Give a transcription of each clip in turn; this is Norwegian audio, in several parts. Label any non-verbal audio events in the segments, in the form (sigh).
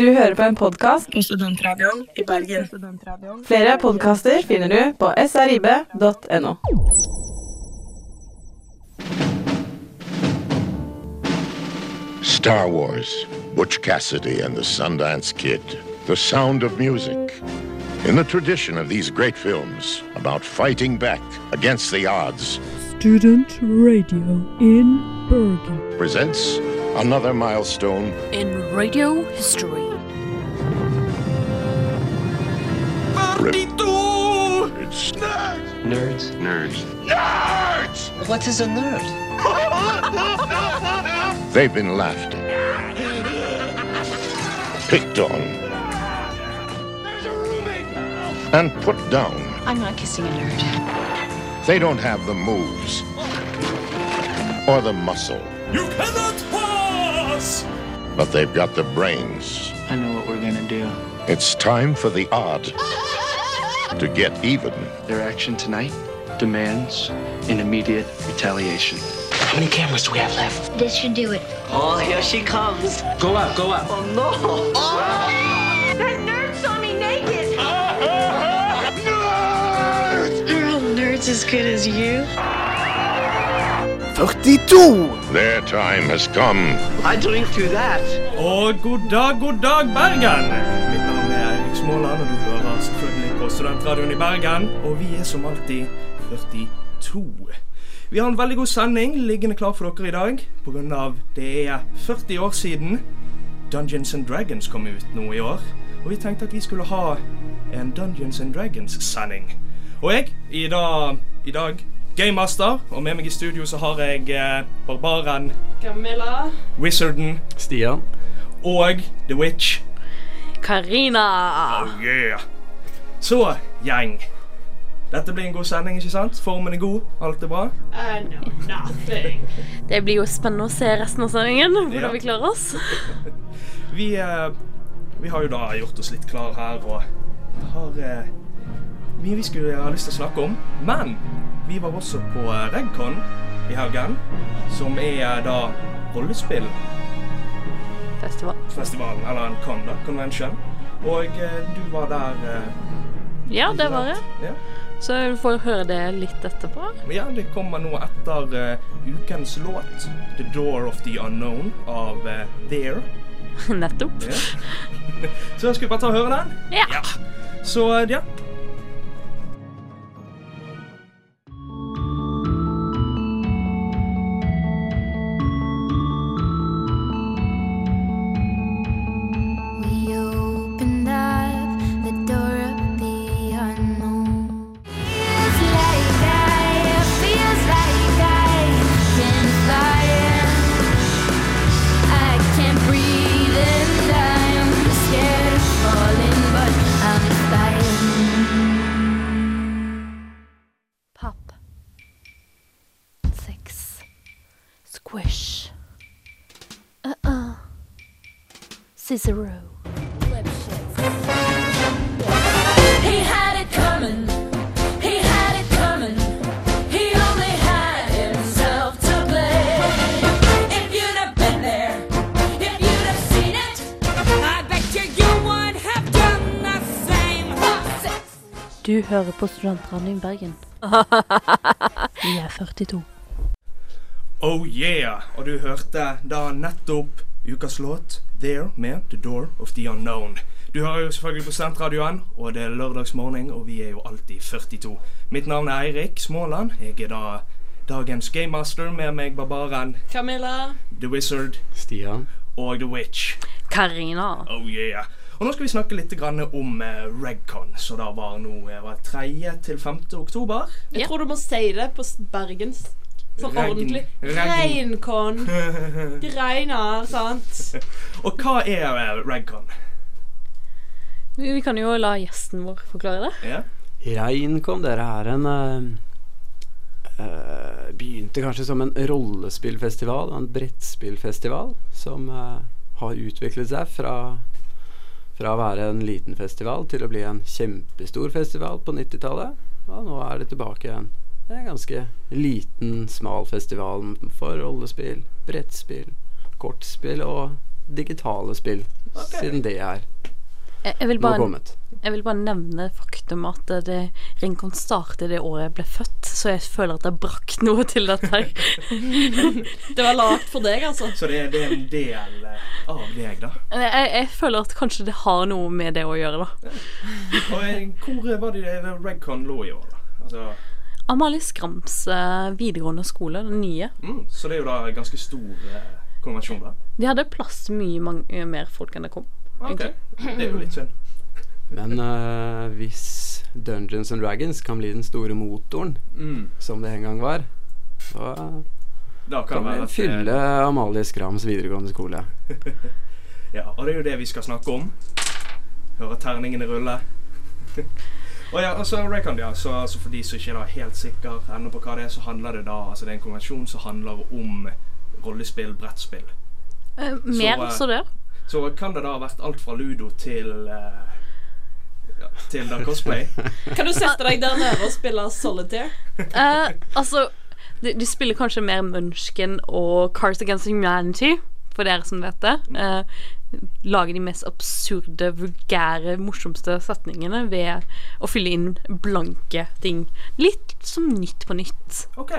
Du hører på en podkast på Studentradioen i Bergen. Flere podkaster finner du på srib.no. Star Wars, Butch Cassidy and the Sundance Kid, The Sound of Music. In the tradition of these great films about fighting back against the odds, Student Radio in Bergen. presents another milestone in radio history. It's nerds! Nerds. Nerds. Nerds! What is a nerd? (laughs) They've been laughed at, picked on, and put down. I'm not kissing a nerd. They don't have the moves or the muscle, You cannot pass! but they've got the brains. I know what we're gonna do. It's time for the odd (laughs) to get even. Their action tonight demands an immediate retaliation. How many cameras do we have left? This should do it. Oh, here she comes. Go up, go up. Oh, no. Oh! That nerd saw me naked. Are all nerds as good as you? 42! Their time has come. I drink to that. Oh, Og god dag, god dag, Bergen! Småland, og du hører selvfølgelig på Studentradioen i Bergen. Og vi er som alltid 42. Vi har en veldig god sending liggende klar for dere i dag, på grunn av det er 40 år siden Dungeons and Dragons kom ut nå i år. Og vi tenkte at vi skulle ha en Dungeons and Dragons-sending. Og jeg, i dag, i dag Gamemaster, og med meg i studio så har jeg eh, Barbaren, Camilla. Wizarden Stian. og The Witch. Karina! Oh yeah. Så, gjeng. Dette blir en god sending, ikke sant? Formen er god, alt er bra. I know nothing. Det blir jo spennende å se resten av sendingen, hvordan Ja. vi klarer oss. (laughs) Vi, eh, vi har jo da gjort oss litt klar her og har eh, mye vi skulle ha lyst til å snakke om. Men vi var også på eh, Regcon i helgen, som er eh, da rollespillfestivalen, Festival. eller en con, da, convention. Og eh, du var der eh, Ja, det var jeg. Ja. Så du får høre det litt etterpå. Ja, det kommer nå etter eh, ukens låt, 'The Door of the Unknown' av uh, There. (laughs) Nettopp. Ja. (laughs) Så skal vi bare ta og høre den? Ja. Så eh, ja. Hører på Studentradioen i Bergen. (laughs) Vi er 42. Oh yeah! Og du hørte da nettopp ukas låt 'There' med 'The Door of the Unknown'. Du hører jo selvfølgelig på Studentradioen, og det er lørdagsmorgen, og vi er jo alltid 42. Mitt navn er Eirik Småland. Jeg er da dagens gamemaster med meg, Barbaren, Camilla. The Wizard Stian. og The Witch. Karina. Oh yeah. Og nå skal vi snakke litt grann om eh, Regcon, som da var nå eh, var 3. til 5. oktober. Jeg tror du må si det på bergensk. Sånn ordentlig. Reinkon. Greiner, (laughs) Det regner, sant? Og hva er eh, Regcon? Vi vi kan jo la gjesten vår forklare det. Ja? Reincon, dere er en uh, eh, Begynte kanskje som en rollespillfestival, en brettspillfestival, som uh, har utviklet seg fra fra å være en liten festival til å bli en kjempestor festival på 90-tallet. Og nå er det tilbake igjen. Det er en ganske liten, smal festival for rollespill, brettspill, kortspill og digitale spill, siden det er Jeg, vil nå kommet. Jeg vil bare nevne faktum at det, Rincon startet det året jeg ble født, så jeg føler at jeg brakk noe til dette her. (laughs) Det var lagd for deg, altså. Så det det er en del eh, av deg, da. Jeg, jeg føler at kanskje det har noe med det å gjøre, da. Og eh, hvor var det Redcon lå i år, da? Altså, Amalie Skrams eh, videregående skole, den nye. mm, så det er jo da en ganske stor eh, konvensjon, da. De hadde plass til mye mer folk enn det kom. Okay. Det er jo litt synd. Men uh, hvis Dungeons and Dragons kan bli den store motoren, Mm. som det en gang var, så Da kan kan vi at, fylle Amalie Skrams videregående skole. (laughs) Ja, og det er jo det vi skal snakke om. Høre terningene rulle. (laughs) og ja, altså Raycon, ja, så altså, For de som ikke er helt sikre ennå på hva det er, så handler det da Altså det er en konvensjon som handler om rollespill, brettspill. Eh, mer Så, uh, så det. Så kan det da ha vært alt fra ludo til eh, ja, Til da cosplay. (laughs) Kan du sette deg der nede og spille solitaire? Uh, altså, de, de spiller kanskje mer Munchkin og Cars Against Humanity, for dere som vet det. Uh, lage de mest absurde, vulgære, morsomste setningene ved å fylle inn blanke ting. Litt som Nytt på nytt. OK.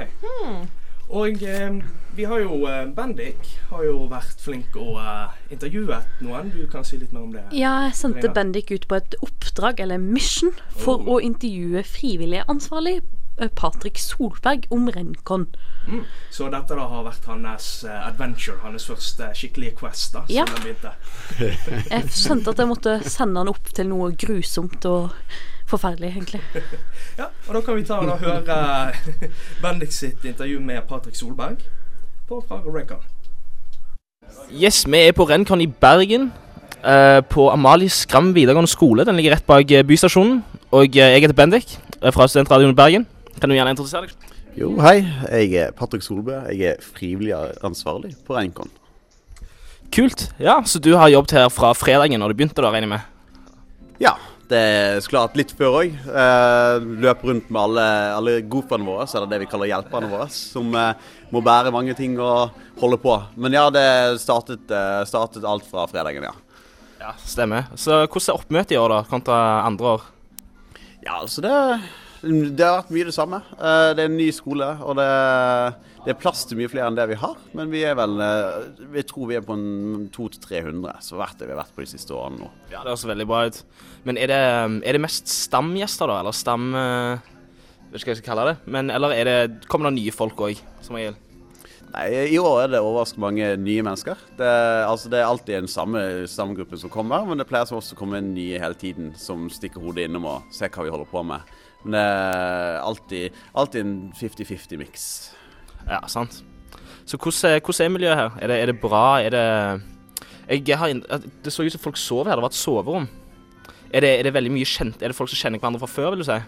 Og eh, vi har jo eh, Bendik har jo vært flink og uh, intervjuet noen. Du kan si litt mer om det. Ja, jeg sendte Karina. Bendik ut på et oppdrag, eller mission, for å intervjue frivillig ansvarlig eh, Patrick Solberg om Rencon. Mm. Så dette da har vært hans uh, adventure, hans første skikkelige quest, da, Ja. (laughs) Jeg skjønte at jeg måtte sende han opp til noe grusomt og forferdelig, egentlig. (laughs) Ja, og da kan vi ta og høre eh, (laughs) Bendik sitt intervju med Patrick Solberg på fra Rencon. Yes, vi er på Rencon i Bergen. eh, på Amalie Skram videregående skole. Den ligger rett bak eh, bystasjonen. Og eh, jeg heter Bendik fra Studentradioen i Bergen. Kan du gjerne introdusere deg? Jo, hei. Jeg er Patrick Solbø. Jeg er frivillig ansvarlig på Reinkon. Kult. Ja, Så du har jobbet her fra fredagen når du begynte, da, regner jeg med? Ja, det skulle hatt litt før òg. Eh, løp rundt med alle, alle goofene våre, så er det det vi kaller hjelperne våre, som eh, må bære mange ting og holde på. Men ja, det startet, eh, startet alt fra fredagen, ja. Ja, Stemmer. Så hvordan er oppmøtet i år, da, kontra andre år? Ja, altså det, det har vært mye det samme. Eh, det er en ny skole, og det, det er plass til mye flere enn det vi har. Men vi er vel eh, Vi tror vi er på en 200-300, så hvert det vi har vært på de siste årene nå. Ja, Det høres veldig bra ut. Men er det, er det mest stamgjester, da? Eller stam... Vet ikke hva jeg skal kalle det. Men, eller er det, kommer det nye folk òg, som regel? Nei, I år er det overraskende mange nye mennesker. Det, altså, det er alltid en samme stamgruppe som kommer, men det pleier som også å komme nye hele tiden som stikker hodet innom og ser hva vi holder på med. Men det er alltid, alltid en 50-50-miks. Ja, sant. Så hvordan, hvordan er miljøet her? Er det, er det bra? Er det jeg har, Det så ut som folk sov her. Det var et soverom. Er det, er det veldig mye kjent Er det folk som kjenner hverandre fra før, vil du si?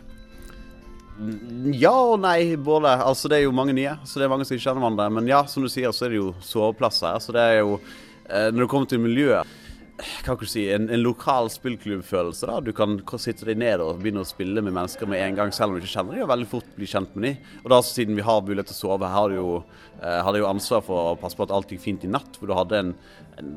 Ja og nei, både. Altså, det er jo mange nye, så det er mange som ikke kjenner hverandre. Men ja, som du sier, så er det jo soveplasser. Så det er jo eh, Når det kommer til miljøet hva kan du si, en, en lokal spillklubbfølelse. da. Du kan sitte deg ned og begynne å spille med mennesker med en gang, selv om du ikke kjenner dem, og veldig fort bli kjent med dem. Og da siden vi har mulighet til å sove, har du jo, eh, jo ansvar for å passe på at alt gikk fint i natt. For du hadde en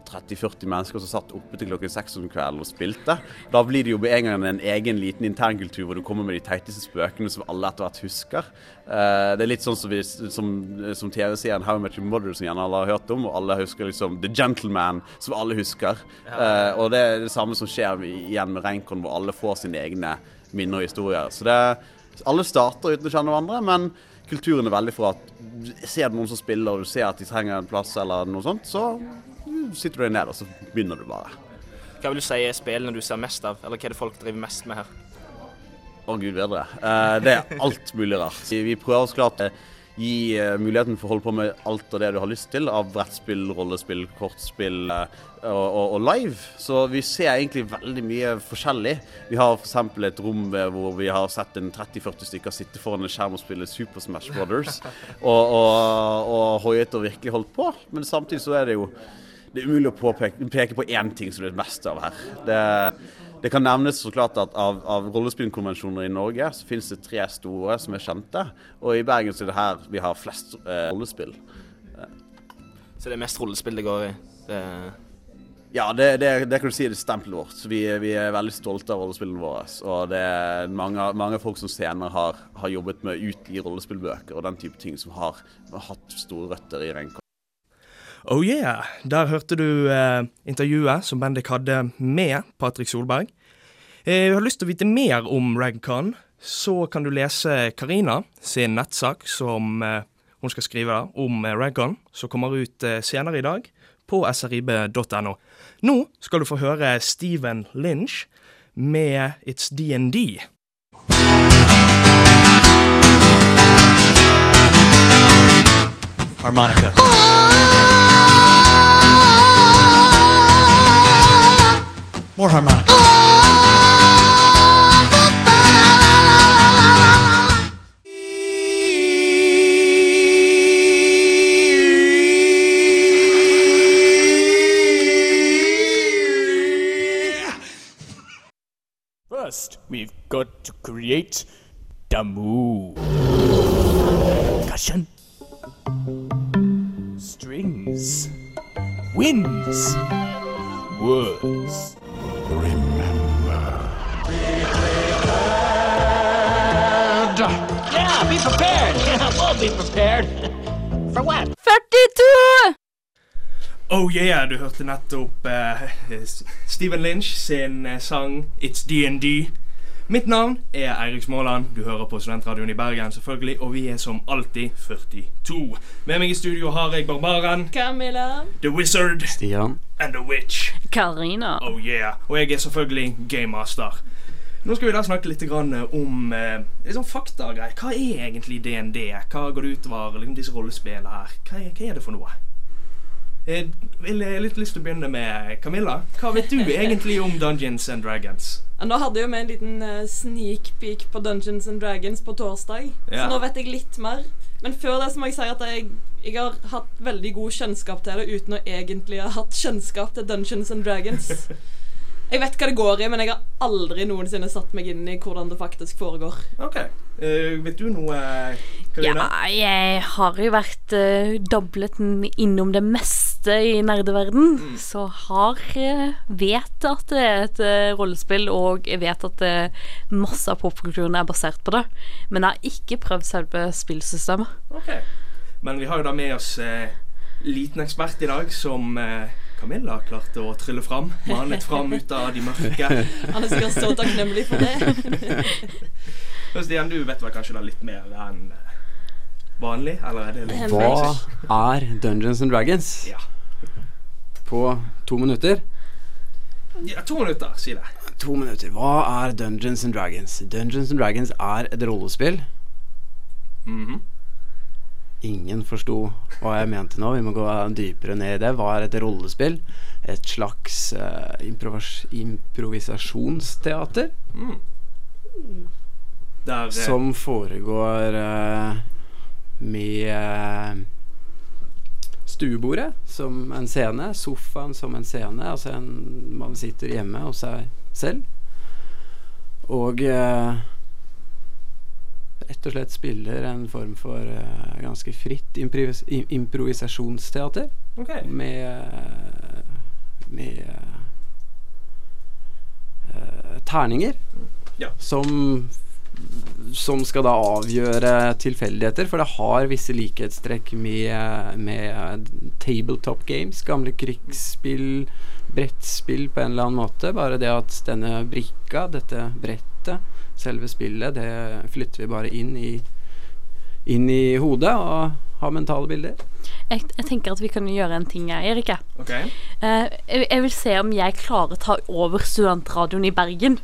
30-40 mennesker som satt oppe til klokken seks om kvelden og spilte. Da blir det jo med en gang en egen liten internkultur hvor du kommer med de teiteste spøkene som alle etter hvert husker. Eh, det er litt sånn som, vi, som, som TV-serien How Much Mother som gjerne alle har hørt om, og alle husker liksom The Gentleman som alle husker. Eh, og det er det samme som skjer igjen med Reinkon, hvor alle får sine egne minner og historier. Så det, alle starter uten å kjenne hverandre, men kulturen er veldig for at ser du noen som spiller, og du ser at de trenger en plass eller noe sånt, så sitter du deg ned, og så begynner du bare. Hva vil du si er spillene du ser mest av, eller hva er det folk driver mest med her? Å, gud bedre. Uh, det er alt mulig rart. Vi vi prøver oss klart å gi uh, muligheten for å holde på med alt av det du har lyst til, av brettspill, rollespill, kortspill uh, og, og, og live. Så vi ser egentlig veldig mye forskjellig. Vi har f.eks. et rom hvor vi har sett en 30-40 stykker sitte foran en skjerm og spille Super Smash Brothers, og, og, og hoiet og virkelig holdt på. Men samtidig så er det jo det er umulig å påpeke, peke på én ting som det er mest av her. Det, det kan nevnes så klart at av, av rollespillkonvensjoner i Norge så finnes det tre store som er kjente. Og i Bergen så er det her vi har flest eh, rollespill. Så det er mest rollespill det går i? Det, Ja, det, det, det kan du si er stempelet vårt. Vi, vi er veldig stolte av rollespillene våre. Og det er mange, mange folk som senere har, har jobbet med å utgi rollespillbøker og den type ting som har, hatt store røtter i Renka. Oh yeah! Der hørte du eh, intervjuet som Bendik hadde med Patrick Solberg. Eh, har du lyst til å vite mer om Ragcon, så kan du lese Karina sin nettsak som eh, hun skal skrive om eh, Ragcon, som kommer ut eh, senere i dag på srib.no. Nå skal du få høre Steven Lynch med It's DND. Harmonica. More harmonica. First, we've got to create the. Cushion. Strings. Winds. Words. Remember. Be prepared. Yeah, be prepared. (laughs) Yeah, we'll be prepared. (laughs) For what? 42! Oh yeah, du hørte nettopp eh, Steven Lynch sin eh, sang It's DND. Mitt navn er Eirik Småland. Du hører på Studentradioen i Bergen, selvfølgelig. Og vi er som alltid 42. Med meg i studio har jeg Barbaren, Camilla. The Wizard Stian. and The Witch. Karina. Oh yeah. Og jeg er selvfølgelig Game Master. Nå skal vi da snakke litt om eh, liksom faktagreier. Hva er egentlig DND? Hva går det utover liksom, disse rollespillene her? Hva er, hva er det for noe? Jeg har litt lyst til å begynne med Camilla. Hva vet du egentlig om Dungeons and Dragons? Ja, Nå hadde jeg jo med en liten eh, sneak peek på Dungeons and Dragons på torsdag, Ja. så nå vet jeg litt mer. Men før det så må jeg si at jeg, jeg har hatt veldig god kjennskap til det uten å egentlig ha hatt kjennskap til Dungeons and Dragons. (laughs) Jeg vet hva det går i, men jeg har aldri noensinne satt meg inn i hvordan det faktisk foregår. Ok. Uh, vet du noe, Karina? Ja, jeg har jo vært uh, doblet innom det meste i nerdeverden. Så har uh, vet at det er et uh, rollespill, og jeg vet at masse av popkulturen er basert på det. Men jeg har ikke prøvd selve spillsystemet. Ok. Men vi har jo da med oss liten ekspert i dag som Camilla klarte å trylle fram. Manet fram ut av de mørke. (laughs) Han er sikkert så takknemlig for det. (laughs) Men Stian, du vet vel kanskje da litt mer enn eh, vanlig? Eller er det litt Hva er Dungeons and Dragons? Ja. På to minutter. Ja, to minutter, si det. To minutter. Hva er Dungeons and Dragons? Dungeons and Dragons er et rollespill. Mhm. Ingen forsto hva jeg mente nå. Vi må gå dypere ned i det. Hva er et rollespill? Et slags uh, improvisasjonsteater Mm. Der det. som foregår uh, med uh, stuebordet som en scene, sofaen som en scene. Altså en, man sitter hjemme hos seg selv og rett og slett spiller en form for uh, ganske fritt improvis improvisasjonsteater Okay. med eh, med uh, terninger Ja. som som skal da avgjøre tilfeldigheter, for det har visse likhetstrekk med, med tabletop games, gamle krigsspill, brettspill på en eller annen måte. Bare det at denne brikka, dette brettet, selve spillet, det flytter vi bare inn i, inn i hodet og har mentale bilder. Jeg, jeg tenker at vi kan gjøre en ting, Erik. jeg. Ok. Eh, jeg, jeg vil se om jeg klarer å ta over studentradioen i Bergen.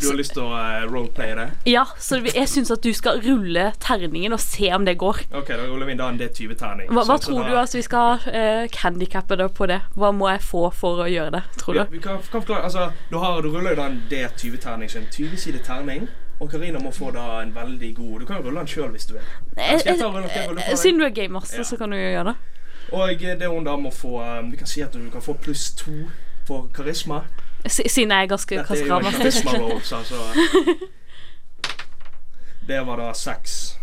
Du har lyst til å eh, roleplaye det? Ja, så jeg syns at du skal rulle terningen og se om det går. Ok, da ruller vi da en D20-terning. Hva, hva tror da, du altså vi skal uh, handikappe det på det? Hva må jeg få for å gjøre det, tror Ja, du? vi kan, kan forklare, altså, du, har, du ruller jo da en D20-terning, så en 20-side terning. Og Karina må få da en veldig god Du kan jo rulle den sjøl hvis du vil. Eh, eh? Siden du er gamer, så, Ja. så kan du jo gjøre det. Og eh, det hun da må få eh, Vi kan si at du kan få pluss to for karisma. Siden jeg er ganske karisma altså. (laughs) Det var da seks.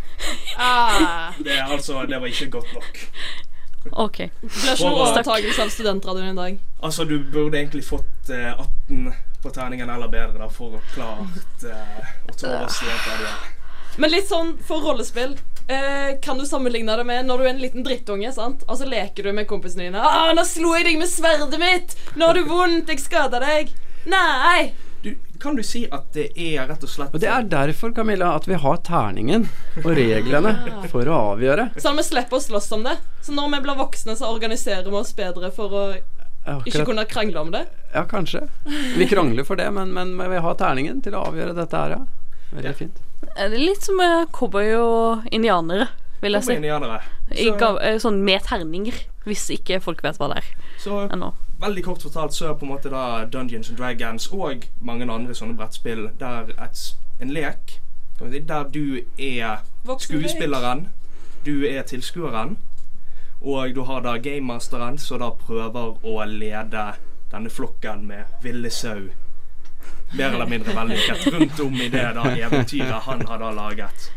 Ah. Det altså Det var ikke godt nok. OK. Det blir ikke noe overtakelse av studentradioen i dag. Altså, du burde egentlig fått eh, 18 på terningen eller bedre da, for å klart eh, å ta over studentradioen. Men litt sånn for rollespill. Eh, kan du sammenligne det med når du er en liten drittunge, sant? og så leker du med kompisene dine. Ah, 'Nå slo jeg deg med sverdet mitt! Nå har du vondt! Jeg skada deg!' Nei! Du, kan du si at det er rett og slett Og det er derfor, Camilla, at vi har terningen og reglene (laughs) for å avgjøre. Sånn at vi slipper å slåss om det. Så når vi blir voksne, så organiserer vi oss bedre for å Akkurat. ikke kunne krangle om det. Ja, kanskje. Vi krangler for det, men, men vi har terningen til å avgjøre dette her, ja. Veldig fint. Er litt som med cowboy og indianere, vil jeg si. Cowboy-indianere. Så- ga- eh, Sånn med terninger, hvis ikke folk vet hva det er. Så ennå. veldig kort fortalt så er på en måte da Dungeons and Dragons og mange andre sånne brettspill der et, en lek si, der du er Voksen skuespilleren, du er tilskueren, og du har da gamemasteren som da prøver å lede denne flokken med ville sau mer eller mindre vellykket rundt om i det da eventyret han har da laget.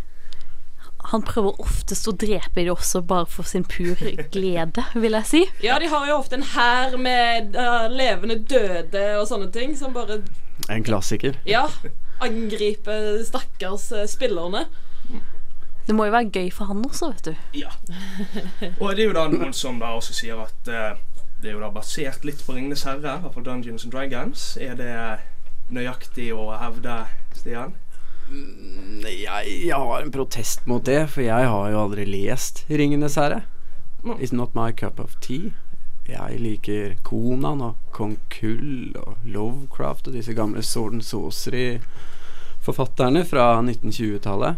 Han prøver oftest å drepe de også bare for sin pur glede, vil jeg si. Ja, de har jo ofte en hær med uh, levende døde og sånne ting som bare En klassiker. Ja. Angriper stakkars uh, spillerne. Det må jo være gøy for han også, vet du. Ja. Og det er jo da noen som da også sier at uh, det er jo da basert litt på Ringenes herre, i hvert fall Dungeons and Dragons. Er det nøyaktig å hevde, Stian? Jeg, jeg har en protest mot det, for jeg har jo aldri lest Ringenes herre. Mm. It's not my cup of tea. Jeg liker Konan og Kong Kull og Lovecraft og disse gamle Sword and Sorcery-forfatterne fra 1920-tallet.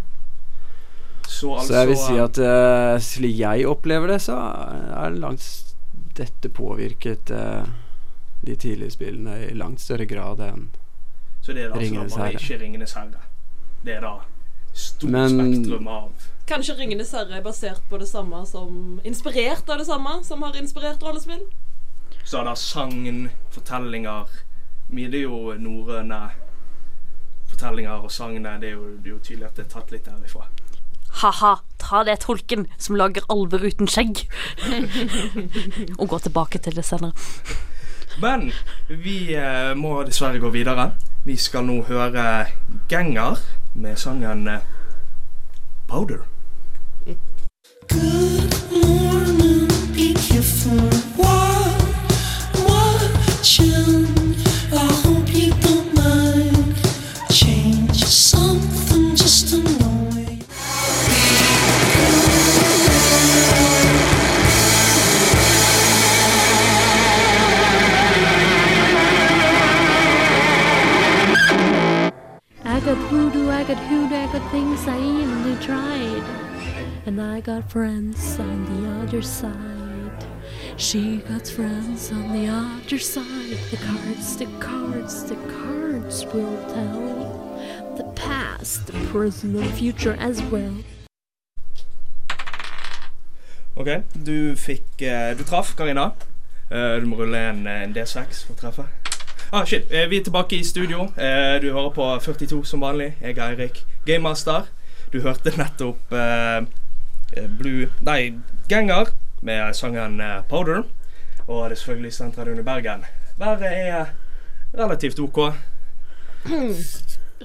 Så altså Så jeg vil si at uh, slik jeg opplever det, så er det langt dette påvirket uh, de tidlige spillene i langt større grad enn Så det er da altså Ringenes da bare herre. ikke Ringenes herre. Det er da stort Men- spektrum av Kanskje Ringenes herre er basert på det samme som Inspirert av det samme som har inspirert rollespill? Så er det sagn, fortellinger Mye det er jo norrøne fortellinger og sagn. Det, er jo- det er jo tydelig at det er tatt litt derifra. Ha-ha, ta det, tolken som lager alver uten skjegg. (laughs) Og gå tilbake til det senere. Men vi eh, må dessverre gå videre. Vi skal nå høre Ganger med sangen eh, Powder. Be careful what And I got friends on the other side. She got friends on the other side. The cards, the cards, the cards will tell the past, the present, and future as well. Ok, du fikk eh, Du traff, Karina. Eh, du må rulle en, en D6 for å treffe. Ah, shit. Eh, vi er tilbake i studio. Du hører på 42 som vanlig. Jeg er Eirik, gamemaster. Du hørte nettopp Blue Nei, Ganger med sangen eh, Powder. Og det er selvfølgelig Studentradioen i Bergen. Været er relativt OK.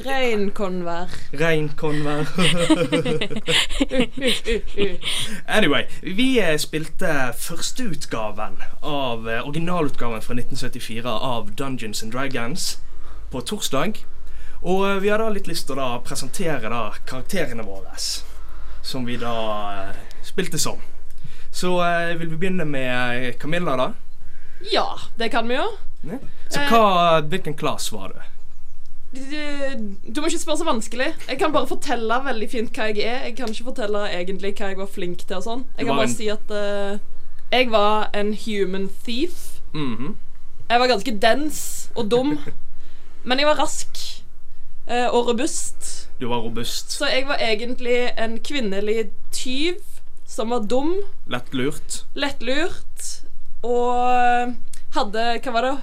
Regnkonvær. Regnkonvær. (laughs) Anyway, vi eh, spilte førsteutgaven av eh, originalutgaven fra 1974 av Dungeons and Dragons på torsdag. Og eh, vi har da litt lyst til å presentere karakterene våre, som vi da eh, spilte som. Så eh, vil vi begynne med eh, Camilla, da. Ja, det kan vi jo Så hva, hvilken klasse var du? Du, du må ikke spørre så vanskelig. Jeg kan bare fortelle veldig fint hva jeg er. Jeg kan ikke fortelle egentlig hva jeg var flink til og sånn. Jeg kan bare si at uh, jeg var en human thief. Mhm. Jeg var ganske dens og dum. (laughs) Men jeg var rask uh, og robust. Du var robust. Så jeg var egentlig en kvinnelig tyv som var dum, Lettlurt. lettlurt og hadde Hva var det?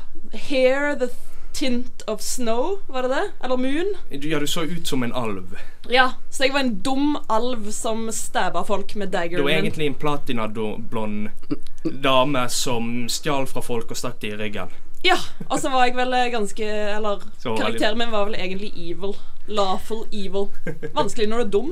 Hair the tint of snow, var det det? Eller moon? Ja, du så ut som en alv. Ja, så jeg var en dum alv som stabba folk med Du daggeren var min. egentlig en platinablond dame som stjal fra folk og stakk dem i ryggen. Ja, og så var jeg vel eh, ganske Eller karakteren min var vel egentlig evil. Lawful evil. Vanskelig når du er dum.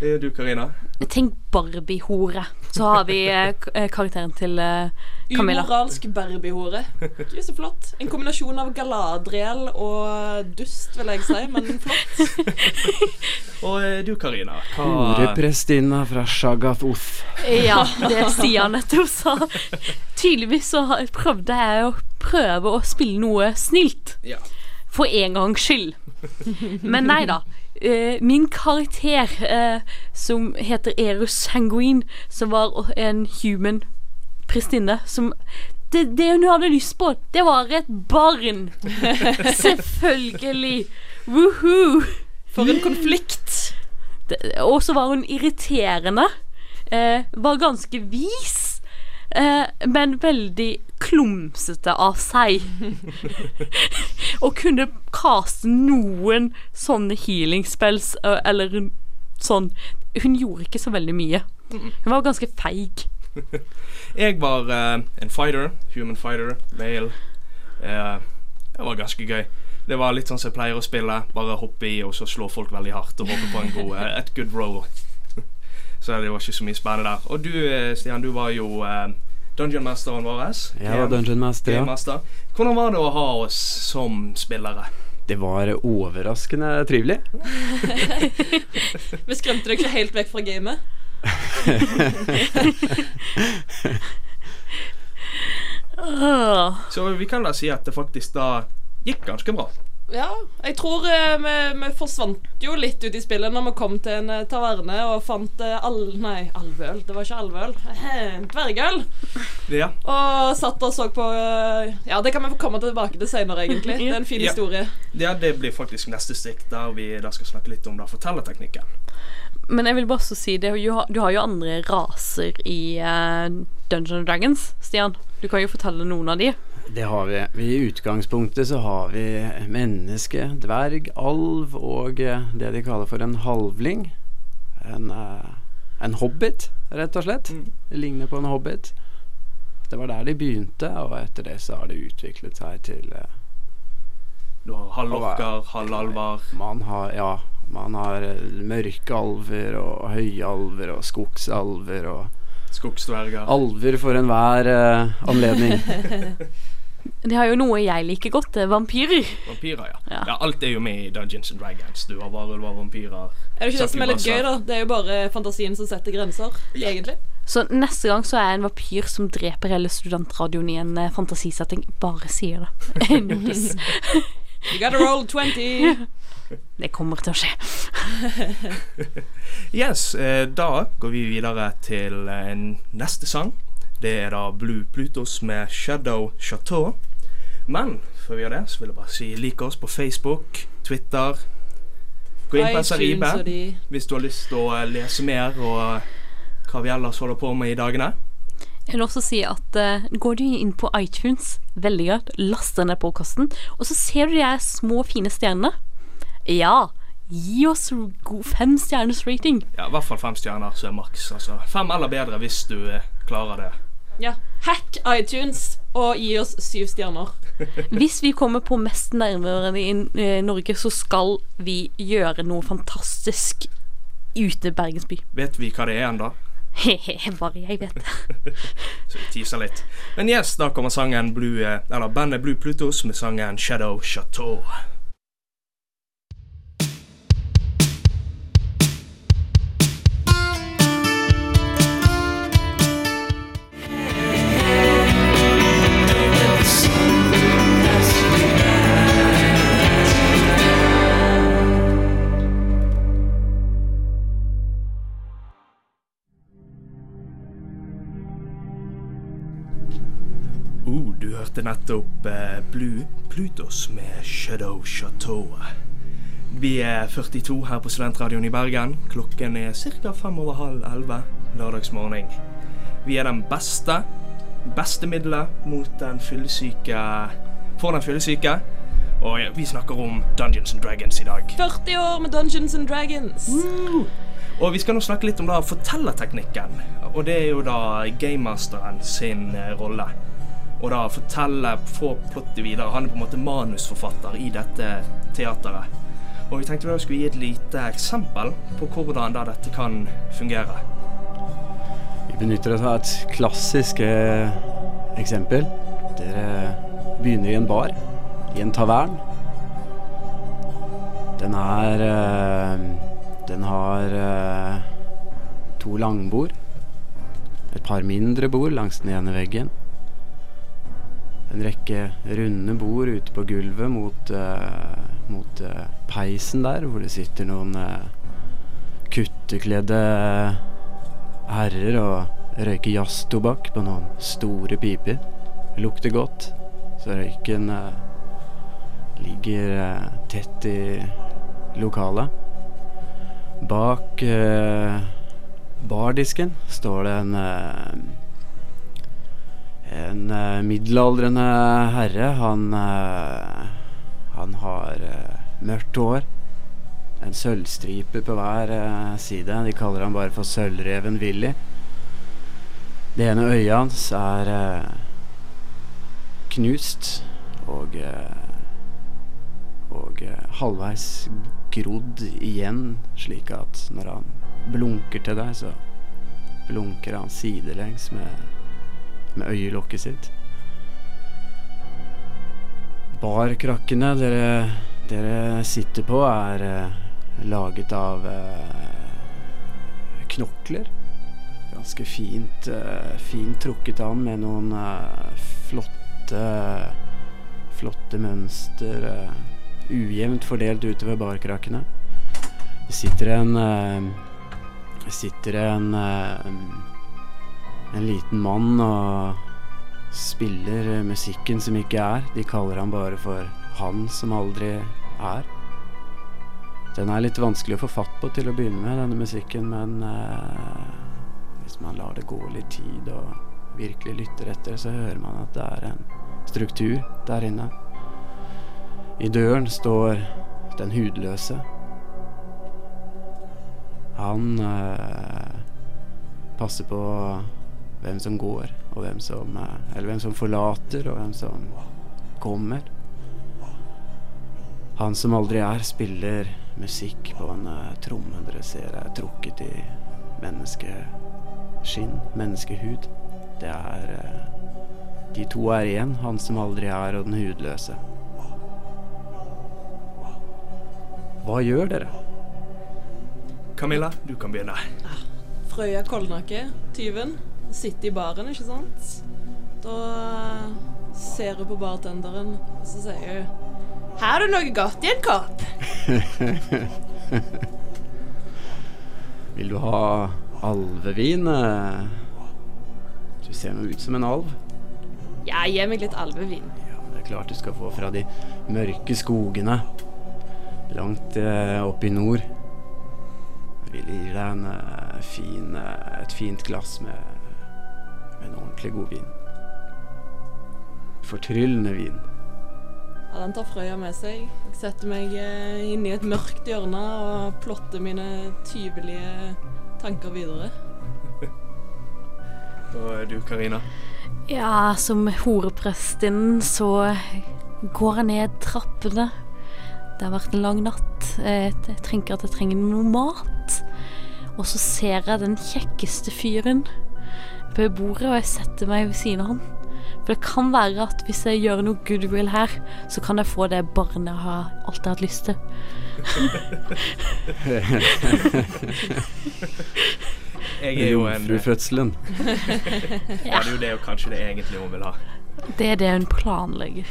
Du, Karina? Tenk Barbie-hore. Så har vi eh, eh, karakteren til eh, Camilla. Umoralsk Barbie-hore. Gud, så flott. En kombinasjon av Galadriel og dust, vil jeg si, men flott. (laughs) Og du, Karina? Horeprestinna fra Shagath-Uth. Ja, det sier han nettopp sa. Tydeligvis så har- prøvde jeg å prøve å spille noe snilt. Ja. For en gangs skyld. Men nei da. Eh, min karakter, eh, som heter Eros Sanguine, som var en human prestinne som det, det hun hadde lyst på, det var et barn. (laughs) Selvfølgelig. Woohoo. For en konflikt. Og så var hun irriterende. Eh, var ganske vis. Eh, men veldig klumsete av seg. (laughs) og kunne kaste noen sånne healing spells, eller sånn Hun gjorde ikke så veldig mye. Hun var ganske feig. (laughs) Jeg var uh, en fighter. Human fighter. Male. Uh, det var ganske gøy. Det var litt sånn som jeg pleier å spille. Bare hoppe i og så slå folk veldig hardt og håpe på en god, uh, et good roll. (laughs) så det var ikke så mye spennende der. Og du, eh, Stian, du var jo dungeon-mesteren vår. Ja, dungeon master, ja. Master. Hvordan var det å ha oss som spillere? Det var overraskende trivelig. (laughs) Vi skremte deg ikke helt vekk fra gamet. (laughs) Så vi kan da si at det faktisk da gikk ganske bra. Ja, jeg tror eh, vi, vi forsvant jo litt ut i spillet når vi kom til en eh, taverne og fant eh, all... Nei, alvøl. Det var ikke alvøl. (laughs) Dvergøl. Ja. Og satt og så på eh, Ja, det kan vi komme tilbake til senere, egentlig. Det er en fin Ja. historie. Ja, det blir faktisk neste stikk der vi da skal snakke litt om da fortellerteknikken. Men jeg vil bare så si det, du har, du har jo andre raser i uh, Dungeon Dragons, Stian. Du kan jo fortelle noen av de. Det har vi. vi. I utgangspunktet så har vi menneske, dverg, alv og eh, det de kaller for en halvling. En, eh, en hobbit, rett og slett. Det ligner på en hobbit. Det var der de begynte, og etter det så har det utviklet seg til eh, Du har halvorker, halvalver. Man har, ja, man har mørke mørkealver og høyalver og skogsalver og Skogsdverger. Alver for enhver uh, anledning. (laughs) De har jo noe jeg liker godt, er vampyrer. Vampyrer, ja. ja. Alt er jo med i Dungeons and Dragons. Du har varulver, vampyrer Er det ikke det som er litt gøy, da? Det er jo bare fantasien som setter grenser, egentlig. Så neste gang så er jeg en vampyr som dreper hele studentradioen i en eh, fantasisetting. Bare sier det. (laughs) Notis. You gotta roll 20. (laughs) Det kommer til å skje. (laughs) Yes, eh, da går vi videre til eh, neste sang. Det er da Blue Plutos med Shadow Chateau. Men før vi gjør det, så vil jeg bare si lik oss på Facebook, Twitter. Gå inn på SRIB hvis du har lyst til å eh, lese mer og eh, hva vi ellers holder på med i dagene. Jeg vil også si at uh, går du inn på iTunes, veldig greit, laster ned podkasten, og så ser du de her små, fine stjernene. Ja, gi oss fem stjerners rating. Ja, I hvert fall fem stjerner, så er maks. Altså, fem eller bedre hvis du klarer det. Ja. Hack iTunes og gi oss syv stjerner. (laughs) Hvis vi kommer på mest nærmere i eh, Norge, så skal vi gjøre noe fantastisk ute i Bergens by. Vet vi hva det er ennå? Hehe, (laughs) bare jeg vet det. (laughs) Så vi teaser litt. Men yes, da kommer sangen Blue, eh, eller bandet Blue Plutos med sangen Shadow Chateau. Nettopp eh, Blue Plutos med Shadow Chateau. Vi er 42 her på Studentradioen i Bergen. Klokken er ca. fem over halv elleve lørdagsmorgen. Vi er den beste, beste middelet mot den fyllesyke For den fyllesyke. Og vi snakker om Dungeons and Dragons i dag. 40 år med Dungeons and Dragons. Og vi skal nå snakke litt om da fortellerteknikken. Og det er jo da gamemasteren sin eh, rolle. Og da fortelle, få plottet videre. Han er på en måte manusforfatter i dette teateret. Og vi tenkte da skulle gi et lite eksempel på hvordan da dette kan fungere. Vi benytter oss av et klassisk eh, eksempel. Dere begynner i en bar, i en tavern. Den er eh, Den har eh, to langbord. Et par mindre bord langs den ene veggen. En rekke runde bord ute på gulvet mot, uh, mot uh, peisen der, hvor det sitter noen uh, kuttekledde herrer og røyker jazztobakk på noen store piper. Det lukter godt, så røyken ligger tett i lokalet. Bak bardisken står det en en uh, middelaldrende herre. Han uh, han har uh, mørkt hår. En sølvstripe på hver side. De kaller han bare for Sølvreven Willy. Det ene øyet hans er knust og og halvveis grodd igjen, slik at når han blunker til deg, så blunker han sidelengs med, med øyelokket sitt. Barkrakkene dere, dere sitter på, er eh, laget av eh, knokler. Ganske fint, eh, fint trukket an med noen flotte Flotte mønster. ujevnt fordelt utover barkrakkene. Det sitter en sitter en En liten mann og spiller musikken som ikke er. De kaller han bare for Han som aldri er. Den er litt vanskelig å få fatt på til å begynne med, denne musikken, men eh, hvis man lar det gå litt tid og virkelig lytter etter, så hører man at det er en struktur der inne. I døren står den hudløse. Han eh, passer på hvem som går, og hvem som eh, Eller hvem som forlater, og hvem som kommer. Han som aldri er, spiller musikk på en eh, tromme dere ser er trukket i menneskeskinn, menneskehud. Det er eh, De to er igjen, han som aldri er, og den hudløse. Hva gjør dere? Camilla, du kan begynne. Frøya Kolnake, tyven, sitter i baren, ikke sant? Da eh, ser hun på bartenderen, og så sier hun Har du noe godt i en kopp? (laughs) Vil du ha alvevin? Du ser nå ut som en alv. Ja, gi meg litt alvevin. Det er klart du skal få fra de mørke skogene langt eh, opp i nord. Vi gir deg en, eh, fin, eh, et fint glass med, med en ordentlig god vin. Fortryllende vin. Ja, den tar Frøya med seg. Jeg setter meg eh, inn i et mørkt hjørne og plotter mine tyvelige tanker videre. (laughs) Og du, Karina. Ja, som horeprestinnen så går jeg ned trappene. Det har vært en lang natt. Jeg, jeg tenker at jeg trenger noe mat. Og så ser jeg den kjekkeste fyren ved bordet, og jeg setter meg ved siden av han. For det kan være at hvis jeg gjør noe goodwill her, så kan jeg få det barnet jeg har alltid hatt lyst til. (laughs) Jeg er jo en Jomfrufødselen. Ja, det er jo det og kanskje det egentlig hun vil ha. Det er det hun planlegger.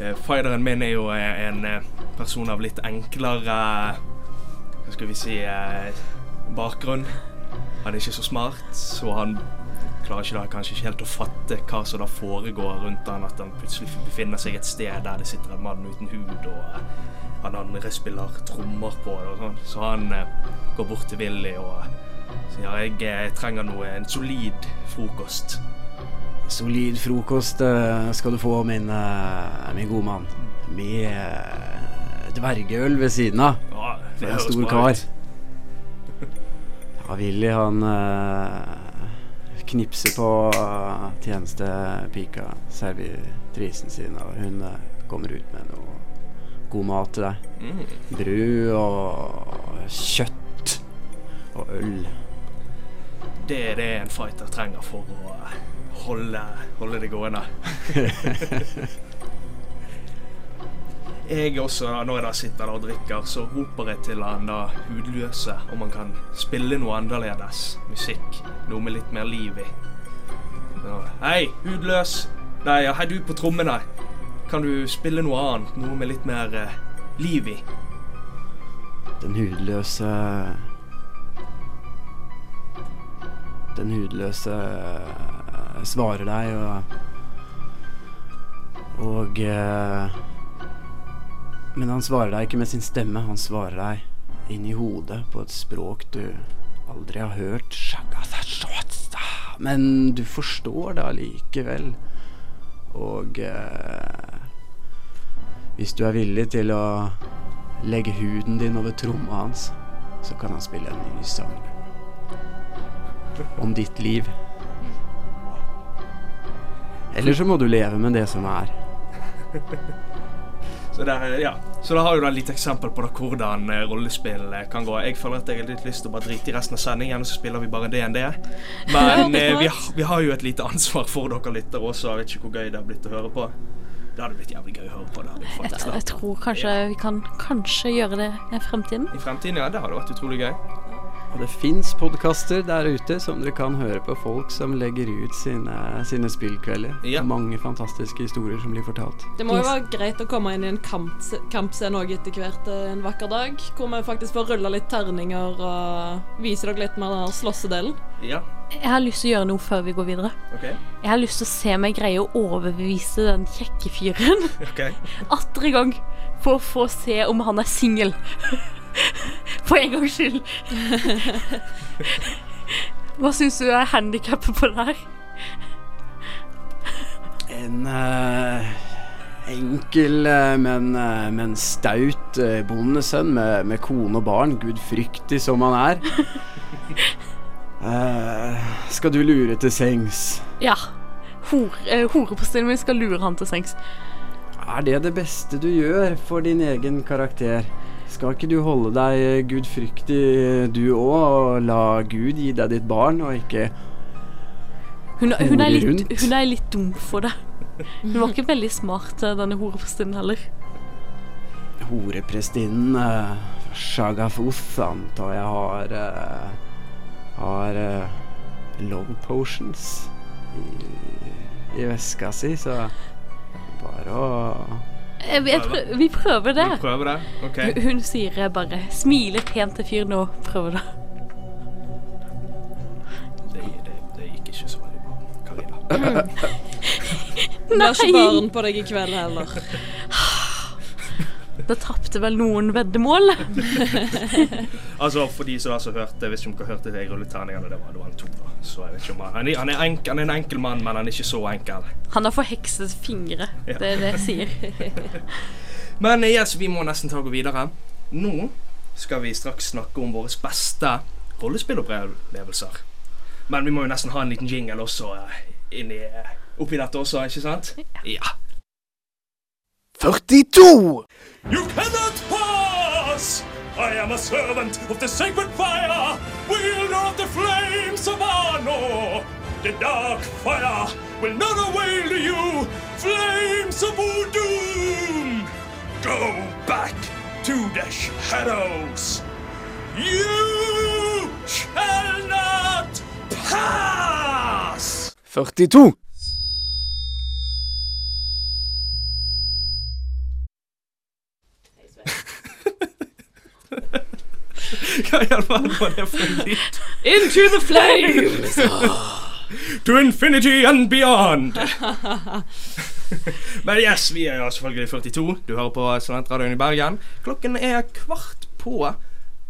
Eh, Fighteren min er jo eh, en eh, person av litt enklere Hva skal vi si eh, bakgrunn. Han er ikke så smart, så han klarer ikke da kanskje ikke helt å fatte hva som da foregår rundt han, at han plutselig befinner seg et sted der det sitter en mann uten hud, og eh, han andre spiller trommer på det og sånn. Så han eh, går bort til Willy og eh, sier jeg, jeg trenger noe, en solid frokost. Solid frokost skal du få, min, min gode mann. med dvergeøl ved siden av. Ja, det er en stor kar. Ja, Willy han eh, knipser på uh, tjenestepika, servitrisen sin, og hun eh, kommer ut med noe god mat til deg. Mm. Brød og kjøtt og øl. Det er det en fighter trenger for å eh, holde, holde det gående. (laughs) jeg også, når jeg sitter der og drikker, så roper jeg til han da hudløse om han kan spille noe annerledes musikk. Noe med litt mer liv i. Hei, hudløs. Nei, ja, hei du på trommene. Kan du spille noe annet? Noe med litt mer eh, liv i? Den hudløse Den hudløse eh, svarer deg og Og eh, Men han svarer deg ikke med sin stemme. Han svarer deg inn i hodet på et språk du aldri har hørt. Men du forstår det allikevel. Og eh, hvis du er villig til å legge huden din over tromma hans, så kan han spille en ny sang. Om ditt liv. Eller så må du leve med det som er. Så, det er, ja. så da har du da litt eksempel på da hvordan eh, rollespill eh, kan gå. Jeg føler at jeg har litt lyst til å bare drite i resten av sendingen, og så spiller vi bare DND. Men (laughs) eh, vi, har- vi har jo et lite ansvar for dere lyttere også. Jeg vet ikke hvor gøy det har blitt å høre på. Det hadde blitt jævlig gøy å høre på. Det Jeg, jeg tror kanskje vi kan kanskje gjøre det i fremtiden. I fremtiden, ja. Det hadde vært utrolig gøy. Og det fins podkaster der ute som dere kan høre på folk som legger ut sine, sine spillkvelder. Ja. Mange fantastiske historier som blir fortalt. Det må jo være greit å komme inn i en kampscene òg etter hvert eh, en vakker dag. Hvor vi faktisk får rulle litt terninger og vise dere litt mer den slåssedelen. Ja. Jeg har lyst til å gjøre noe før vi går videre. OK. Jeg har lyst til å se om jeg greier å overbevise den kjekke fyren ok. (laughs) atter en gang for å få se om han er singel. (laughs) (laughs) For en gangs skyld. (laughs) Hva syns du er handikappet på det her? En uh, enkel, eh, men, eh, men staut bondesønn med, med kone og barn, gudfryktig som han er. Uh, (laughs) skal du lure til sengs? Ja. Hor, uh, Horepostilen min skal lure han til sengs. Er det det beste du gjør for din egen karakter? Skal ikke du holde deg gudfryktig du òg, og la Gud gi deg ditt barn, og ikke Hun, hun, er litt, hun er litt dum for det. Hun var ikke veldig smart, eh, denne horeprestinnen heller. Horeprestinnen uh, Shagafuth antar jeg har uh, Har uh, love potions i, i veska si, så bare å Eh, vi- jeg prø vi prøver det. Vi prøver det. OK. Hun, sier bare 'smiler pent til fyren og prøver det'. Det, det, det gikk ikke så veldig bra, Karina. (laughs) (laughs) Det blir ikke barn på deg i kveld heller. Da tapte vel noen veddemål. (laughs) Altså, for de som altså hørte Hvis ikke dere hørte det i rulleterningene, det var, det var en to. da Så jeg vet ikke om Han han er, han er, enk, han er en enkel mann, men han er ikke så enkel. Han har forhekset fingre. Ja. Det er det jeg sier. (laughs) Men eh, yes, vi må nesten ta og gå videre. Nå skal vi straks snakke om våre beste rollespillopplevelser. Men vi må jo nesten ha en liten jingle også eh, inni, oppi dette også, ikke sant? Ja. 42! You cannot pass! I am a servant of the sacred fire, wielder of the flames of Arnor. The dark fire will not avail to you, flames of doom. Go back to the shadows. You shall not pass! 42. Hva i all verden var det for en lyd? Into the flames! (laughs) To infinity and beyond! (laughs) Men yes, vi er selvfølgelig 42. Du hører på Studentradioen i Bergen. Klokken er kvart på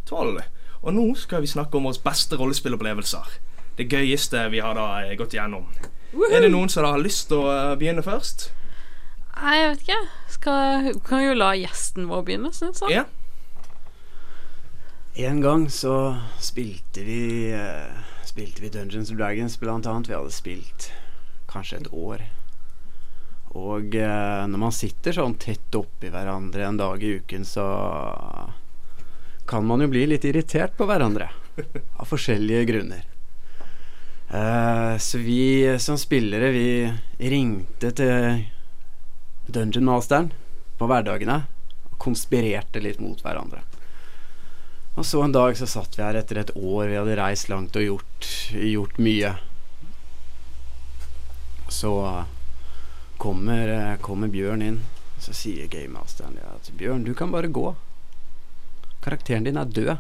tolv. Og nå skal vi snakke om våre beste rollespillopplevelser. Det gøyeste vi har da gått igjennom. Er det noen som da har lyst til å eh, begynne først? Nei, jeg vet ikke. Skal, kan jo la gjesten vår begynne, syns jeg. Ja. En gang så spilte vi uh, Spilte vi Dungeons and Dragons blant annet. Vi hadde spilt kanskje et år. Og uh, når man sitter sånn tett oppi hverandre en dag i uken, så kan man jo bli litt irritert på hverandre. Av forskjellige grunner. Uh, så vi som spillere, vi ringte til Dungeon Masteren på hverdagene og konspirerte litt mot hverandre. Og så en dag så satt vi her etter et år, vi hadde reist langt og gjort, gjort mye. Så kommer, kommer Bjørn inn, så sier gamemasteren at Bjørn, du kan bare gå. Karakteren din er død.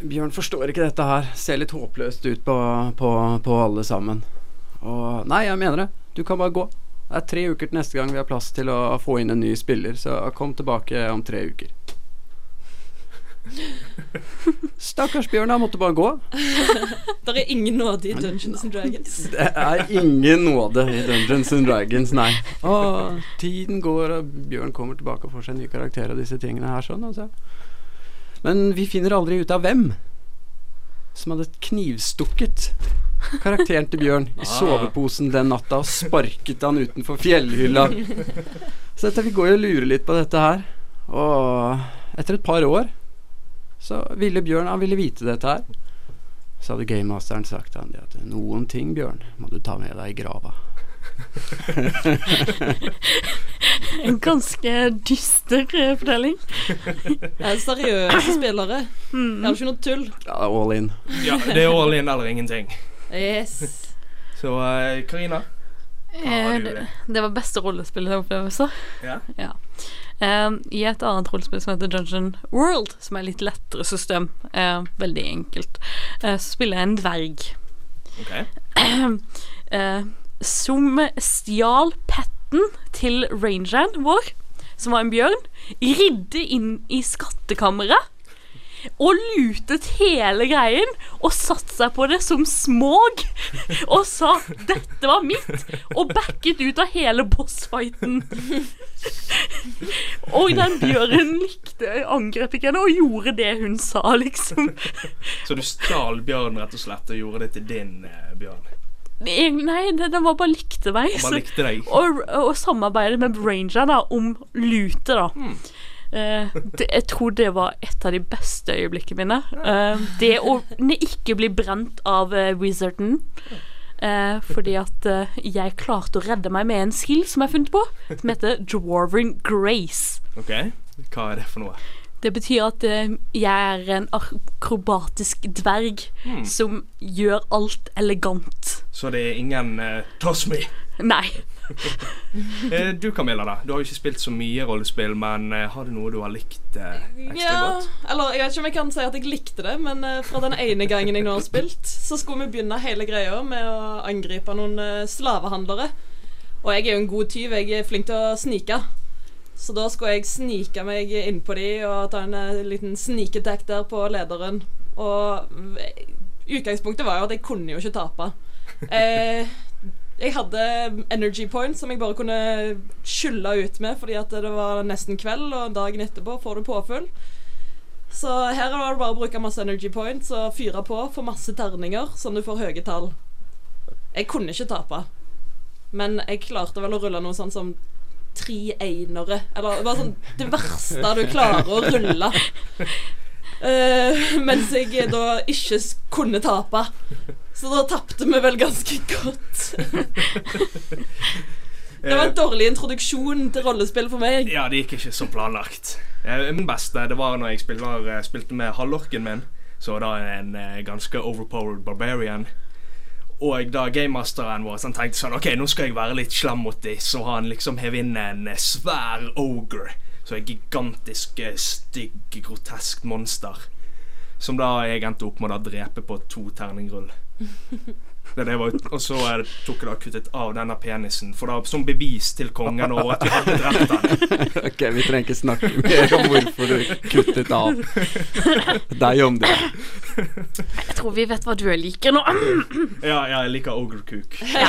Bjørn forstår ikke dette her. Ser litt håpløst ut på, på, på alle sammen. Og Nei, jeg mener det. Du kan bare gå. Det er tre uker til neste gang vi har plass til å få inn en ny spiller, så kom tilbake om tre uker. (laughs) Stakkars Bjørn, han måtte bare gå. (laughs) Det er ingen nåde i Dungeons and Dragons. (laughs) Det er ingen nåde i Dungeons and Dragons, nei. Og tiden går, og Bjørn kommer tilbake og får seg en ny karakter og disse tingene her sånn. Altså. Men vi finner aldri ut av hvem som hadde knivstukket karakteren til Bjørn i Ah. soveposen den natta og sparket han utenfor fjellhylla. Så dette, vi går jo og lurer litt på dette her. Og etter et par år så ville Bjørn han ville vite dette her. Så hadde gamemasteren sagt til han det at noen ting, Bjørn, må du ta med deg i grava. (laughs) En ganske dyster eh, fortelling. (laughs) Det er seriøse spillere. Mm. Det er ikke noe tull. Ja, all in. ja, det er all in eller ingenting. Yes. Så eh, Karina Eh, det, det var beste rollespillopplevelse. Ja. ja. Eh, I et annet rollespill som heter Dungeon World, som er litt lettere system, uh, veldig enkelt, uh, så spiller jeg en dverg. Ok. Uh, som stjal petten til rangeren vår, som var en bjørn, ridde inn i skattkammeret og lutet hele greien og satte seg på det som smog (laughs) og sa 'dette var mitt' og backet ut av hele bossfighten. (laughs) og den bjørnen likte angrep ikke henne og gjorde det hun sa, liksom. (laughs) Så du stjal bjørnen rett og slett og gjorde det til din eh, bjørn? Nei, den var bare likte meg. Bare likte. Og, og samarbeidet med Ranger da, om lute, da. Hmm. Eh, det, jeg tror det var et av de beste øyeblikkene mine. Uh, det å ikke bli brent av uh, wizarden. Eh, fordi at jeg klarte å redde meg med en skill som jeg har funnet på, som heter Dwarven Grace. Ok, hva er det for noe? Det betyr at jeg er en akrobatisk dverg Hmm. som gjør alt elegant. Så det er ingen Toss me! Nei. (laughs) Eh, du Camilla, da. Du har jo ikke spilt så mye rollespill, men eh, har du noe du har likt eh, ekstra Ja, godt? eller jeg vet ikke om jeg kan si at jeg likte det, men eh, fra den ene gangen jeg nå har spilt, så skulle vi begynne hele greia med å angripe noen eh, slavehandlere. Og jeg er jo en god tyv, jeg er flink til å snike. Så da skulle jeg snike meg innpå de og ta en eh, liten sneak attack der på lederen. Og utgangspunktet var jo at jeg kunne jo ikke tape. Eh, jeg hadde energy points som jeg bare kunne skylle ut med fordi at det var nesten kveld, og dagen etterpå får du påfyll. Så her var det bare å bruke masse energy points og fyre på for masse terninger, sånn du får høye tall. Jeg kunne ikke tape, men jeg klarte vel å rulle noe sånn som tre einere. Eller bare sånn det verste du klarer å rulle. Eh, (laughs) mens jeg da ikke kunne tape. Så da tapte vi vel ganske (laughs) godt. det var en dårlig introduksjon til rollespill for meg. Ja, det gikk ikke som planlagt. Eh, Min beste det var når jeg spiller, eh, spilte med halvorken min. Så da en eh, ganske overpowered barbarian. Og da gamemasteren vår han tenkte sånn OK, nå skal jeg være litt slem mot dem. Så han liksom hev inn en eh, svær ogre. Så et gigantisk, eh, stygg, grotesk monster. Som da jeg endte opp med å drepe på to terningrull. (laughs) Det, det var, og så eh, tok jeg da kuttet av denne penisen, for da som bevis til kongen over at vi hadde drept den. (laughs) ok, vi trenger ikke snakke mer om hvorfor du kuttet av. (laughs) Deg om det. Jeg tror vi vet hva du liker nå. Ja, ja, jeg liker Ogre (laughs) Ja.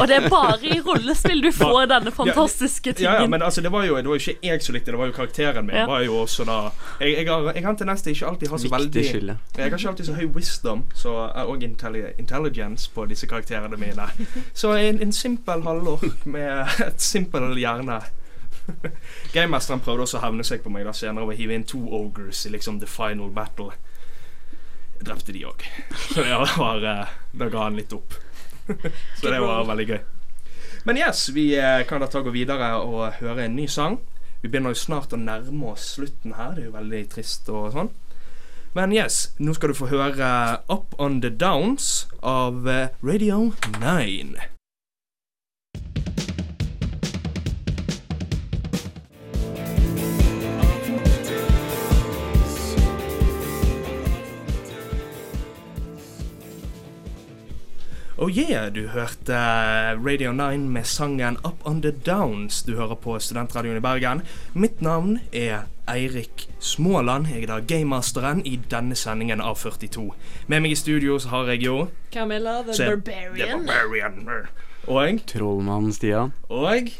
Og det er bare i rollespill du får denne fantastiske Ja, ja, tingen. men altså, det var jo det var jo ikke jeg som likte det, det var jo karakteren min. Ja. var jo også da Jeg, jeg, har, jeg har til neste ikke alltid har så veldig skille. Jeg har ikke alltid så høy wisdom så, eh, og intelli intelligence på disse karakterene mine. Så en, en simpel halvork med et simpel hjerne. Gamemesteren prøvde også å hevne seg på meg da senere ved å hive inn to ogres i liksom the final battle. Jeg drepte de òg. Så det var eh, Da ga han litt opp. (laughs) Så det var veldig gøy. Men yes, vi eh, kan da ta gå videre og høre en ny sang. Vi begynner jo snart å nærme oss slutten her. Det er jo veldig trist og sånn. Men yes, nå skal du få høre Up On The Downs av eh, Radio 9. Oh yeah, du hørte Radio 9 med sangen Up On The Downs. Du hører på Studentradioen i Bergen. Mitt navn er Eirik Småland. Jeg er da gamemasteren i denne sendingen av 42. Med meg i studio så har jeg jo Camilla the Se- Barbarian. The Barbarian. Og Trollmannen Stian. Og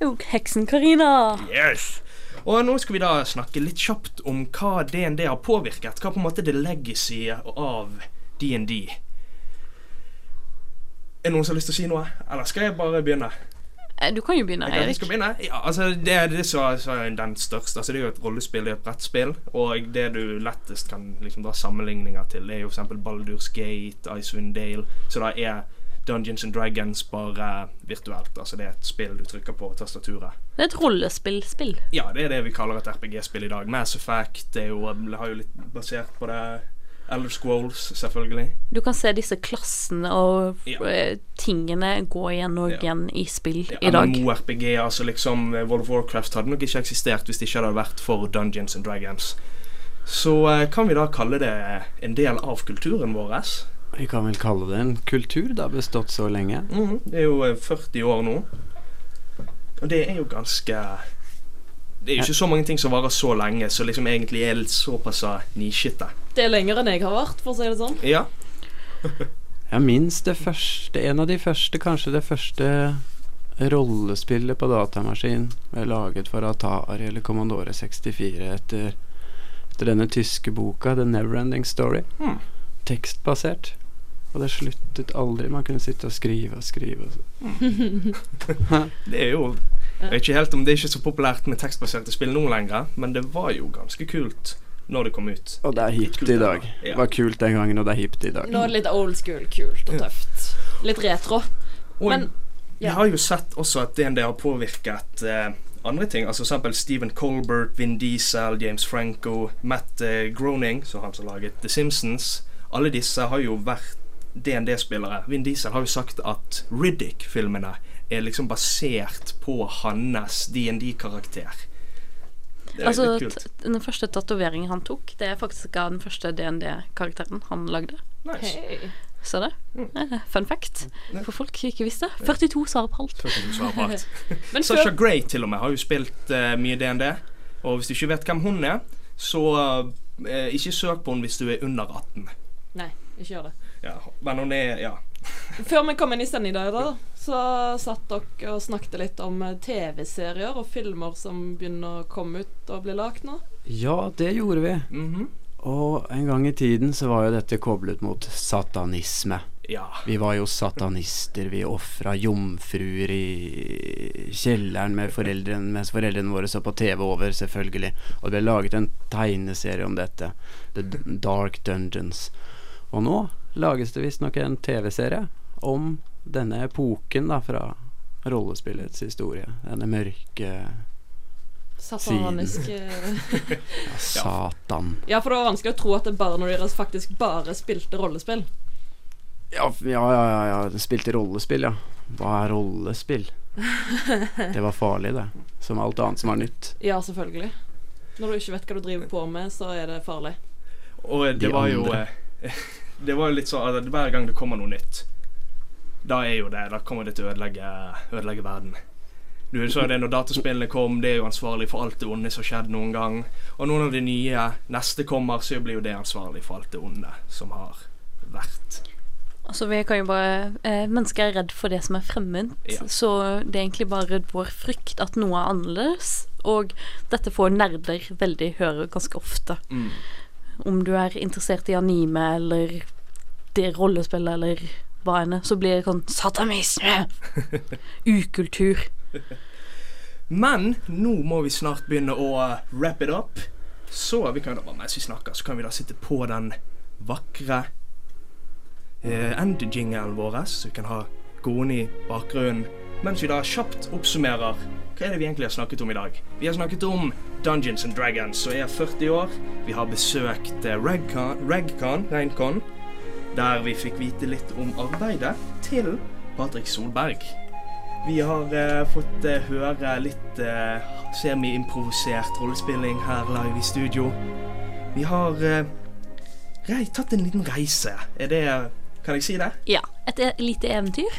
Jo, heksen Karina. Yes! Og nå skal vi da snakke litt kjapt om hva DND har påvirket. Hva på en måte det det legacy av DND? Er det noen som har lyst til å si noe? Eller skal jeg bare begynne? Eh, Du kan jo begynne, Jeg kan- Erik. skal begynne. Ja, altså Det er det som er den største. Altså Det er jo et rollespill, det er et brettspill. Og det du lettest kan liksom dra sammenligninger til, det er jo f.eks. Baldur's Gate, Icewind Dale. Så da er Dungeons and Dragons bare virtuelt. Altså det er et spill du trykker på tastaturet. Det er et rollespillspill. Ja, det er det vi kaller et RPG-spill i dag. Mass Effect det er jo, har jo litt basert på det. Elder Scrolls, selvfølgelig. Du kan se disse klassene og Ja. eh, tingene gå igjen og Ja. igjen i spill i dag. MMO-RPG, altså liksom eh, World of Warcraft hadde nok ikke eksistert hvis det ikke hadde vært for Dungeons and Dragons. Så eh, kan vi da kalle det en del av kulturen vår. Vi kan vel kalle det en kultur. Det har bestått så lenge. Mm, Det er jo eh, 40 år nå. Og det er jo ganske Det er jo ikke så mange ting som varer så lenge, så liksom egentlig er litt såpass nisjete. Det er lenger enn jeg har vært, for å si det sånn. Ja. (laughs) Jeg minst det første En av de første, kanskje det første rollespillet på datamaskin ble laget for Atari eller Commodore 64 etter, etter denne tyske boka The Neverending Story. Hmm. Tekstbasert. Og det sluttet aldri. Man kunne sitte og skrive og skrive. Og (laughs) (laughs) Det er jo Jeg vet ikke helt om det er ikke så populært med tekstbaserte spill nå lenger, men det var jo ganske kult når det kom ut. Og det er hipt i dag. Ja. Det var kult den gangen, og det er hipt i dag. Nå er det litt old school, kult og tøft. Litt retro. Og Men vi Jeg har jo sett også at DND har påvirket eh, andre ting. Altså eksempel Stephen Colbert, Vin Diesel, James Franco, Matt eh, Groening, som han som laget The Simpsons. Alle disse har jo vært DND-spillere. Vin Diesel har jo sagt at Riddick-filmene er liksom basert på hans DND-karakter. Det er Altså, den første tatoveringen han tok, det er faktisk av den første DND-karakteren han lagde. Nice. Hey. Så det? Mm. Fun fact. For folk som ikke visste. 42 svarer på alt. 42 svarer på alt. (laughs) Sasha Grey til og med har jo spilt uh, mye DND. Og hvis du ikke vet hvem hun er, så uh, ikke søk på henne hvis du er under 18. Nei, ikke gjør det. Ja, men hun er Ja. Før vi kom inn i sending i dag, da, så satt dere og snakket litt om eh, TV-serier og filmer som begynner å komme ut og bli lagd nå. Ja, det gjorde vi. Mhm. Og en gang i tiden så var jo dette koblet mot satanisme. Ja. Vi var jo satanister. Vi ofra jomfruer i kjelleren med foreldrene mens foreldrene våre så på TV over, selvfølgelig. Og det ble laget en tegneserie om dette. The Dark Dungeons. Og nå lages det visstnok en TV-serie om denne epoken da fra rollespillets historie. Denne mørke Satanisk (laughs) ja, Satan. Ja, for det var vanskelig å tro at barna deres faktisk bare spilte rollespill. Ja, ja, ja, ja, ja. Spilte rollespill, ja. Hva er rollespill? (laughs) Det var farlig, det. Som alt annet som var nytt. Ja, selvfølgelig. Når du ikke vet hva du driver på med, så er det farlig. Og det De var jo andre. eh, (laughs) Det var jo litt sånn at hver gang det kommer noe nytt, da er jo det Da kommer det til å ødelegge, ødelegge verden. Du så det når dataspillene kom, det er jo ansvarlig for alt det onde som har skjedd noen gang. Og noen av de nye neste kommer, så blir jo det ansvarlig for alt det onde som har vært. Altså, vi kan jo bare eh, Mennesker er redd for det som er fremmed, Ja. så det er egentlig bare vår frykt at noe er annerledes. Og dette får nerder veldig høre ganske ofte. Mm. Om du er interessert i anime eller det rollespillet eller hva enn, så blir det sånn satanisme! (laughs) Ukultur. Men nå må vi snart begynne å wrap it up. Så vi kan da, mens vi snakker, så kan vi da sitte på den vakre eh, end-jingelen vår, så vi kan ha gående i bakgrunnen. Mens vi da kjapt oppsummerer hva er det vi egentlig har snakket om i dag. Vi har snakket om Dungeons and Dragons, som er 40 år. Vi har besøkt Ragcon, Regcon, Regcon, Reincon, der vi fikk vite litt om arbeidet til Patrick Solberg. Vi har eh, fått eh, høre litt eh, semi-improvisert rollespilling her live i studio. Vi har eh, tatt en liten reise. Er det Kan jeg si det? Ja. Et e- lite eventyr.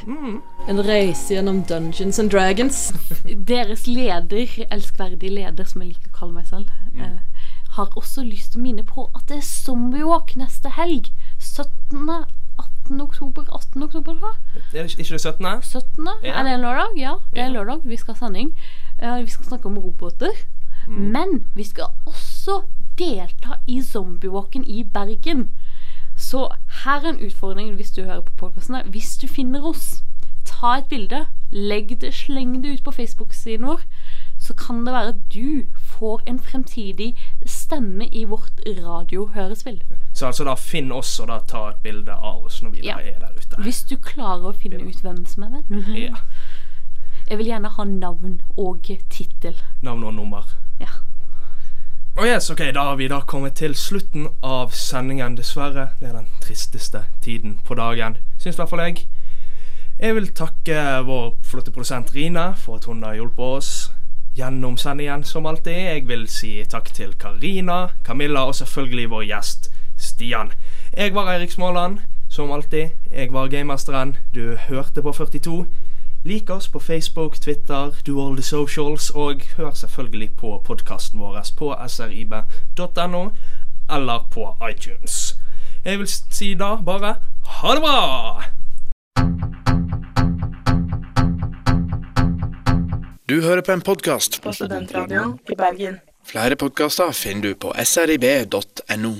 En reise gjennom Dungeons and Dragons. (laughs) Deres leder, elskverdige leder, som jeg liker å kalle meg selv, eh, har også lyst til å minne på at det er Zombiewalk neste helg. 17. 18. oktober 18. oktober, da? Er det ikke det 17.? 17. Ja. Er det en lørdag? Ja, det er en lørdag. Vi skal ha sending. Uh, vi skal snakke om roboter. Men vi skal også delta i zombiewalken i Bergen. Så her er en utfordring hvis du hører på podkasten. Hvis du finner oss, ta et bilde. Legg det, sleng det ut på Facebook-siden vår. Så kan det være at du får en fremtidig stemme i vårt radiohørespill. Så altså da finn oss og da ta et bilde av oss når vi Ja. er der ute. Hvis du klarer å finne ut hvem som er venn. Ja. Jeg vil gjerne ha navn og tittel. Navn og nummer. Ja. Og yes, ok, Da har vi da kommet til slutten av sendingen, dessverre. Det er den tristeste tiden på dagen, syns i hvert fall jeg. Jeg vil takke vår flotte produsent Rine for at hun har hjulpet oss gjennom sendingen, som alltid. Jeg vil si takk til Karina, Camilla og selvfølgelig vår gjest Stian. Jeg var Eirik Småland, som alltid. Jeg var gamemesteren. Du hørte på 42. Lik oss på Facebook, Twitter, do all the socials, og hør selvfølgelig på podkasten vår på srib.no eller på iTunes. Jeg vil si da bare ha det bra! Du hører på en podkast. På Studentradioen i Bergen. Flere podkaster finner du på srib.no.